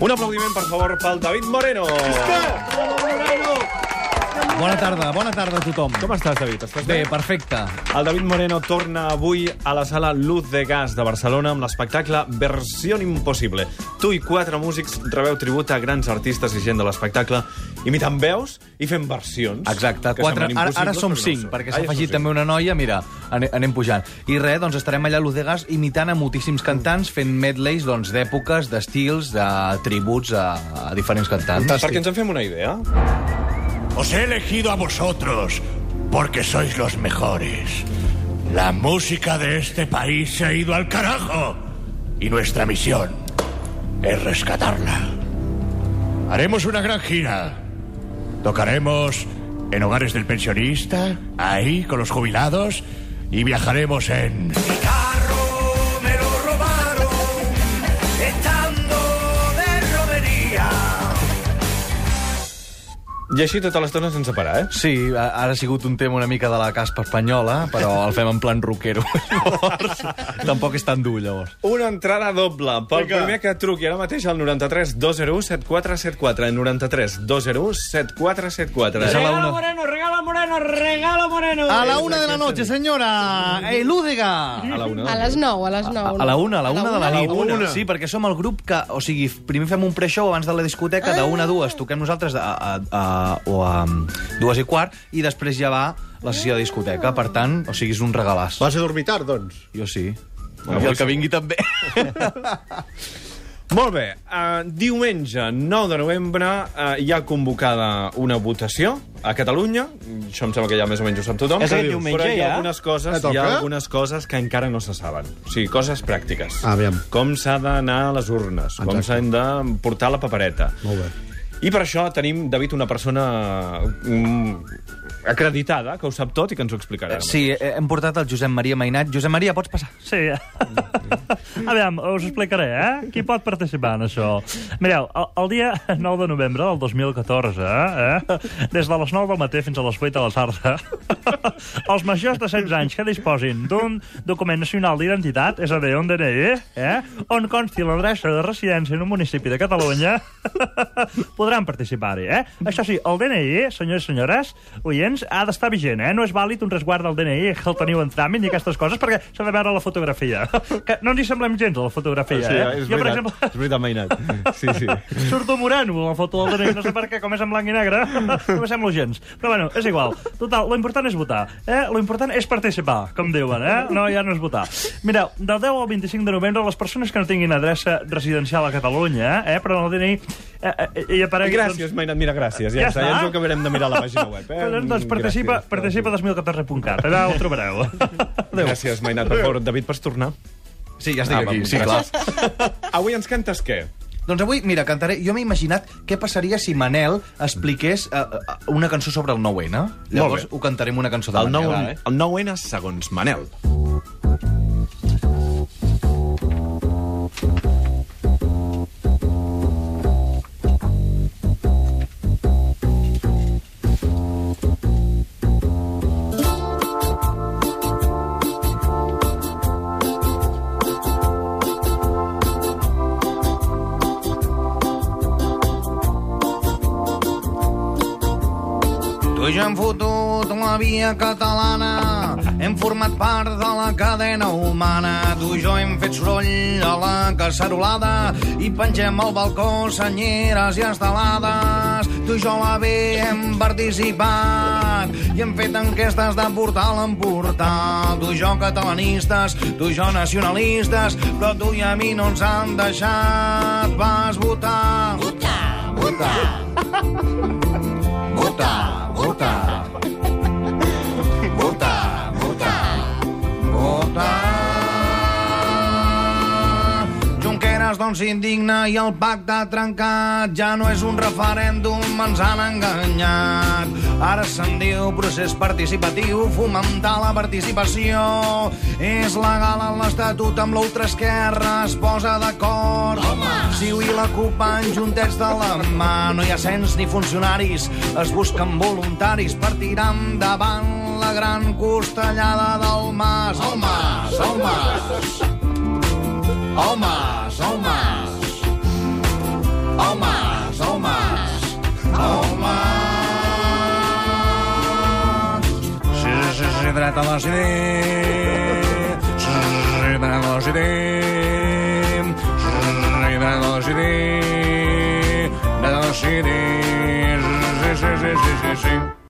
Un aplaudiment, per favor, pel David Moreno. Bona tarda, bona tarda a tothom. Com estàs, David? Estàs Bé, bé? perfecte. El David Moreno torna avui a la sala Luz de Gas de Barcelona amb l'espectacle Versió Impossible. Tu i quatre músics rebeu tribut a grans artistes i gent de l'espectacle imitant veus i fent versions. Exacte, quatre, ara, ara som no cinc, són. perquè s'ha afegit també una noia, mira, ane- anem pujant. I res, doncs estarem allà a l'Udegas imitant a moltíssims cantants, fent medleys doncs, d'èpoques, d'estils, de tributs a, a diferents cantants. Perquè ens en fem una idea. Os he elegido a vosotros porque sois los mejores. La música de este país se ha ido al carajo y nuestra misión es rescatarla. Haremos una gran gira. Tocaremos en hogares del pensionista, ahí con los jubilados, y viajaremos en... I així tota l'estona sense parar, eh? Sí, ara ha sigut un tema una mica de la caspa espanyola, però el fem en plan rockero. Llavors, tampoc és tan dur, llavors. Una entrada doble pel Vinga. primer que truqui ara mateix al 93 201 7474. 93 201 7474. És a la una... Moreno, regalo Moreno, regalo Moreno. A la una de la noche, señora Elúdega. A la una. A les 9, a les 9. A la una, a la una de la nit. una. Sí, perquè som el grup que... O sigui, primer fem un pre-show abans de la discoteca, de una a dues toquem nosaltres a, a, a, o a dues i quart, i després ja va la sessió de discoteca. Per tant, o sigui, és un regalàs. Vas a dormir tard, doncs? Jo sí. Bueno, I el que vingui també. Molt bé. Uh, diumenge 9 de novembre uh, hi ha convocada una votació a Catalunya. Això em sembla que ja més o menys ho sap tothom. És Que aquest diumenge, Però hi ha ja? algunes coses, hi ha algunes coses que encara no se saben. O sigui, coses pràctiques. Aviam. Com s'ha d'anar a les urnes, com Exacte. s'han de portar la papereta. Molt bé. I per això tenim, David, una persona mm, acreditada, que ho sap tot i que ens ho explicarà. Sí, eh, hem portat el Josep Maria Mainat. Josep Maria, pots passar? Sí. Aviam, us explicaré, eh? Qui pot participar en això? Mireu, el, el dia 9 de novembre del 2014, eh? des de les 9 del matí fins a les 8 de la tarda, els majors de 16 anys que disposin d'un document nacional d'identitat, és a dir, un DNI, eh? on consti l'adreça de residència en un municipi de Catalunya, podran participar-hi, eh? Això sí, el DNI, senyors i senyores, oients, ha d'estar vigent, eh? No és vàlid un resguard del DNI que el teniu en tràmit ni aquestes coses, perquè s'ha de veure la fotografia. Que no ens hi semblem gens, a la fotografia, Sí, eh? és Jo, per exemple, és veritat, Mainat. Sí, sí. surto moreno a la foto del DNI, no sé per què, com és en blanc i negre, no me semblo gens. Però bueno, és igual. Total, lo important és votar. Eh? Lo important és participar, com diuen, eh? No, ja no és votar. Mireu, del 10 al 25 de novembre, les persones que no tinguin adreça residencial a Catalunya, eh? però en el DNI eh, eh, hi aparegui... Gràcies, Mainat, mira, gràcies. Ja, Ja està, ja ens ho acabarem de mirar a la pàgina web. Eh? Doncs, doncs participa, Gràcies. participa a 2014.cat, allà ho trobareu. Adéu. Gràcies, Mainat. Per favor, David, pots tornar? Sí, ja estic Ah, aquí. Sí, clar. Avui ens cantes què? Doncs avui, mira, cantaré... Jo m'he imaginat què passaria si Manel expliqués uh, uh, una cançó sobre el 9-N. Llavors ho cantarem una cançó de El Manel. 9, eh? el 9N segons Manel. Tu i jo hem fotut la via catalana, hem format part de la cadena humana. Tu i jo hem fet soroll a la cacerolada i pengem al balcó senyeres i estelades. Tu i jo a la B hem participat i hem fet enquestes de portal en portal. Tu i jo catalanistes, tu i jo nacionalistes, però tu i a mi no ens han deixat pas votar. Votar, votar. Votar, votar. Junqueras, doncs, s'indigna i el pacte trencat ja no és un referèndum, ens han enganyat. Ara se'n diu procés participatiu, fomentar la participació. És legal en l'Estatut amb l'ultraesquerra, es posa d'acord. Ciu i la CUP van juntets de la mà, no hi ha cens ni funcionaris, es busquen voluntaris per tirar endavant la gran costellada del Mas. El Mas, el Mas. El Mas, Homes, homes. Homes, homes. Homes. Societat de les idees. Societat de les idees. Societat de les idees. Sí, sí, sí, sí, sí.